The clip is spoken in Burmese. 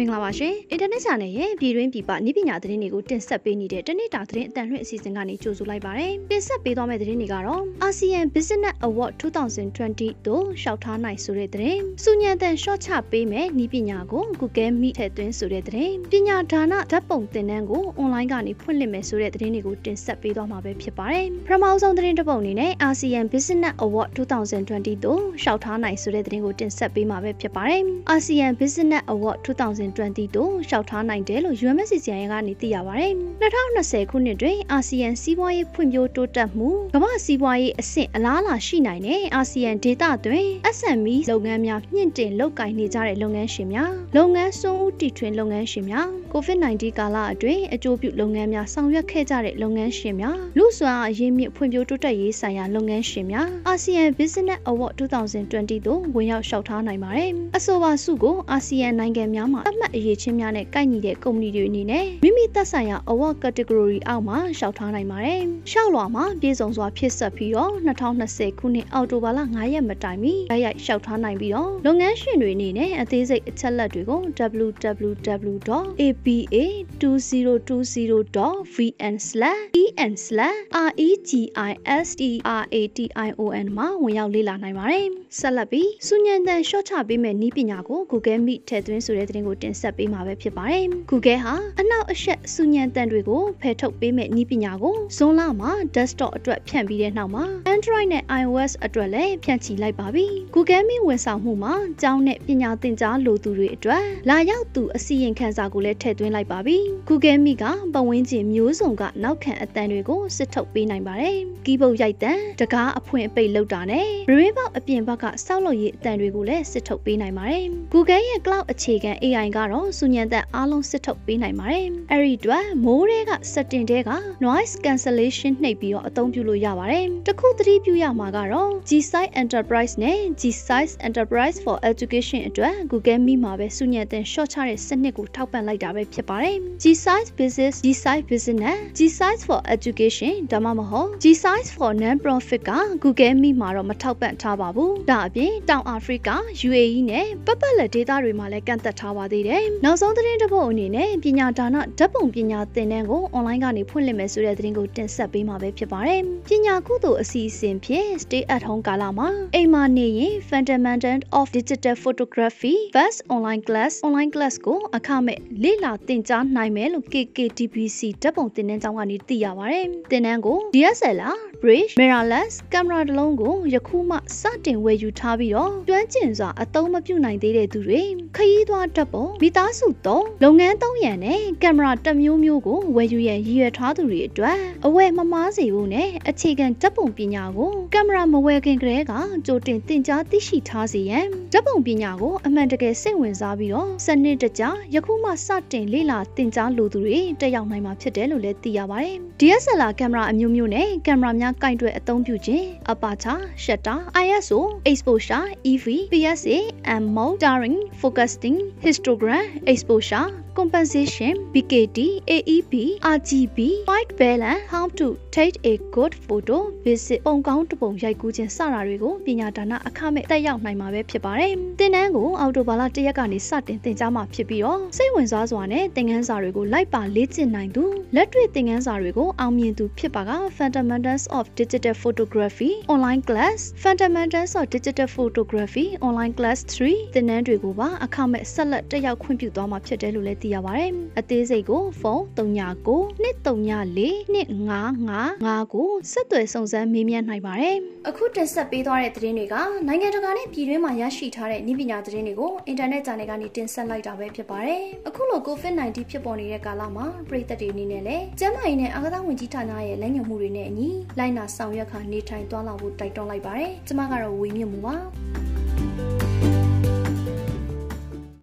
မင်္ဂလာပါရှင်အင်တာနက် channel ရဲ့ပြည်တွင်းပြည်ပနည်းပညာသတင်းတွေကိုတင်ဆက်ပေးနေတဲ့တနေ့တာသတင်းအတန်လွှင့်အစီအစဉ်ကနေကြိုဆိုလိုက်ပါရစေတင်ဆက်ပေးသွားမယ့်သတင်းတွေကတော့ ASEAN Business Award 2020တို့ရှောက်ထားနိုင်ဆိုတဲ့သတင်းစူညံတန် short ချပေးမယ်နည်းပညာကို Google Meet ထည့်သွင်းဆိုတဲ့သတင်းပညာဒါနဓာတ်ပုံသင်တန်းကို online ကနေဖွင့်လှစ်မယ်ဆိုတဲ့သတင်းတွေကိုတင်ဆက်ပေးသွားမှာပဲဖြစ်ပါတယ်ပထမဆုံးသတင်းတစ်ပုဒ်အနေနဲ့ ASEAN Business Award 2020တို့ရှောက်ထားနိုင်ဆိုတဲ့သတင်းကိုတင်ဆက်ပေးမှာပဲဖြစ်ပါတယ် ASEAN Business Award 2020တို့ရှောက်ထားနိုင်တယ်လို့ UMSCCI ကနေသိရပါတယ်။2020ခုနှစ်တွင်အာဆီယံစီးပွားရေးဖွံ့ဖြိုးတိုးတက်မှုကမ္ဘာစီးပွားရေးအဆင့်အလားအလာရှိနိုင်တဲ့အာဆီယံဒေသတွင် SME လုပ်ငန်းများမြင့်တင်လုပ်ကိုင်နေကြတဲ့လုပ်ငန်းရှင်များလုပ်ငန်းစွမ်းဦးတီထွင်လုပ်ငန်းရှင်များ COVID-19 ကာလအတွင်းအကျိုးပြုလုပ်ငန်းများဆောင်ရွက်ခဲ့ကြတဲ့လုပ်ငန်းရှင်များလူ့စွမ်းအားအရင်းမြစ်ဖွံ့ဖြိုးတိုးတက်ရေးဆိုင်ရာလုပ်ငန်းရှင်များအာဆီယံ Business Award 2020သို့ဝင်ရောက်လျှောက်ထားနိုင်ပါတယ်။အဆိုပါစုကိုအာဆီယံနိုင်ငံများမှအမှတ်အရေးချင်းများနဲ့ကိုက်ညီတဲ့ကုမ္ပဏီတွေအနေနဲ့မိမိသက်ဆိုင်ရာ award category အောက်မှာရှောက်ထားနိုင်ပါတယ်။ရှောက်လွှာမှာပြည်စုံစွာဖြစ်ဆက်ပြီးတော့2020ခုနှစ်အောက်တိုဘာလ9ရက်မတိုင်မီတိုက်ရိုက်ရှောက်ထားနိုင်ပြီးတော့လုပ်ငန်းရှင်တွေအနေနဲ့အသေးစိတ်အချက်လက်တွေကို www.apa2020.vn/en/registratation မှာဝင်ရောက်လေ့လာနိုင်ပါတယ်။ဆက်လက်ပြီးစုညံတန် short ချပေးမဲ့နည်းပညာကို Google Meet ထည့်သွင်းဆိုတဲ့သတင်းကိုတင်ဆက်ပေးမှာပဲဖြစ်ပါတယ်။ Google ဟာအနောက်အရှက်စုညံတန်တွေကိုဖယ်ထုတ်ပေးမဲ့နည်းပညာကိုဇွန်လမှာ desktop အတွက်ဖြန့်ပြီးတဲ့နောက်မှာ Android နဲ့ iOS အတွက်လည်းဖြန့်ချီလိုက်ပါပြီ။ Google Meet ဝန်ဆောင်မှုမှာကျောင်းနဲ့ပညာသင်ကြားလိုသူတွေအတွက်လာရောက်သူအစီရင်ခံစာကိုလည်းထည့်သွင်းလိုက်ပါပြီ။ Google Meet ကပတ်ဝန်းကျင်မျိုးစုံကနောက်ခံအတန်တွေကိုစစ်ထုတ်ပေးနိုင်ပါတယ်။ကီးဘုတ်ရိုက်တန်တကားအဖွင့်အပိတ်လောက်တာနဲ့ Braille ပေါက်အပြင်ဘက်ကစောက်လို့ရည်အတန်တွေကိုလည်းစစ်ထုတ်ပေးနိုင်ပါတယ်။ Google ရဲ့ Cloud အခြေခံ AI ကတော့စူညံသက်အားလုံးစစ်ထုတ်ပေးနိုင်ပါတယ်။အဲ့ဒီအတွက်မိုးတွေက setting တွေက noise cancellation နှိပ်ပြီးတော့အသုံးပြုလို့ရပါတယ်။တခုသတိပြုရမှာကတော့ G-Size Enterprise နဲ့ G-Size Enterprise for Education အတွက် Google Meet မှာပဲစူညံသက် short ချတဲ့စနစ်ကိုထောက်ပံ့လိုက်တာပဲဖြစ်ပါတယ်။ G-Size Business G-Size Business G-Size for Education ဒါမှမဟုတ် G-Size for Non-Profit က Google Meet မှာတော့မထောက်ပံ့ထားပါဘူး။ဒါအပြင်တောင်အာဖရိက UAE နဲ့ပတ်ပတ်လက်ဒေသတွေမှာလည်းကန့်သက်ထားပါသေးတယ်။နောက်ဆုံးသတင်းတစ်ပုဒ်အနေနဲ့ပညာဒါနဓာတ်ပုံပညာသင်တန်းကို online ကနေဖွင့်လှစ်မယ်ဆိုတဲ့သတင်းကိုတင်ဆက်ပေးမှာပဲဖြစ်ပါတယ်။ပညာကုသိုလ်အစီအစဉ်ဖြင့် Stay at Home ကာလမှာအိမ်မှာနေရင် Fundamental of Digital Photography First Online Class Online Class ကိုအခမဲ့လေ့လာသင်ကြားနိုင်မယ်လို့ KKTBC ဓာတ်ပုံသင်တန်းကျောင်းကနေသိရပါတယ်။သင်တန်းကို DSLR bridge mirrorless ကင်မရာတစ်လုံးကိုယခုမှစတင်ဝယ်ယူထားပြီးတော့ကျွမ်းကျင်စွာအသုံးမပြုနိုင်သေးတဲ့သူတွေခရီးသွားတပ်ပေါ်မိသားစုတော့လုပ်ငန်းသုံးရန်နဲ့ကင်မရာတစ်မျိုးမျိုးကိုဝယ်ယူရန်ရည်ရွယ်ထားသူတွေအတွက်အဝယ်မမားစေဖို့နဲ့အခြေခံဓာတ်ပုံပညာကိုကင်မရာမဝယ်ခင်ကတည်းကကြိုတင်သင်ကြားသိရှိထားစေရန်ဓာတ်ပုံပညာကိုအမှန်တကယ်စိတ်ဝင်စားပြီးတော့စနစ်တကျယခုမှစတင်လေ့လာသင်ကြားလိုသူတွေတက်ရောက်နိုင်မှာဖြစ်တယ်လို့လည်းသိရပါတယ် DSLR ကင်မရာအမျိုးမျိုးနဲ့ကင်မရာများကင်တွယ်အသုံးပြုခြင်း aperture shutter ISO exposure EV PSA and mode daring focusing histogram exposure compensation BKT AEP RGB white balance how to take a good photo visit ပုံကောင်းတပုံရိုက်ကူးခြင်းစတာတွေကိုပညာဒါနအခမဲ့တက်ရောက်နိုင်မှာပဲဖြစ်ပါတယ်။သင်တန်းကိုအော်တိုဘာလ၁ရက်ကနေစတင်သင်ကြားမှာဖြစ်ပြီးတော့စိတ်ဝင်စားစွာနဲ့သင်ခန်းစာတွေကိုလိုက်ပါလေ့ကျင့်နိုင်သူလက်တွေ့သင်ခန်းစာတွေကိုအောင်မြင်သူဖြစ်ပါက Fundamentals of Digital Photography Online Class Fundamentals of Digital Photography Online Class 3သင်တန်းတွေကိုပါအခမဲ့ဆက်လက်တက်ရောက်ခွင့်ပြုသွားမှာဖြစ်တယ်လို့လည်းသိရပါတယ်။အသေးစိတ်ကိုဖုန်း39 234 255ကိုဆက်သွယ်စုံစမ်းမေးမြန်းနိုင်ပါတယ်။အခုတင်ဆက်ပေးသွားတဲ့သတင်းတွေကနိုင်ငံတကာနဲ့ပြည်တွင်းမှာရရှိထားတဲ့နည်းပညာသတင်းတွေကိုအင်တာနက်ဂျာနယ်ကနေတင်ဆက်လိုက်တာပဲဖြစ်ပါတယ်။အခုလို COVID-19 ဖြစ်ပေါ်နေတဲ့ကာလမှာပြည်သက်တွေအနေနဲ့လည်းကျန်းမာရေးနဲ့အာသာဝန်ကြီးဌာနရဲ့လက်ညှိုးမှုတွေနဲ့အညီလိုက်နာဆောင်ရွက်ခါနေထိုင်သွားလာဖို့တိုက်တွန်းလိုက်ပါတယ်။ကျွန်မကတော့ဝေမြင့်မှုပါ။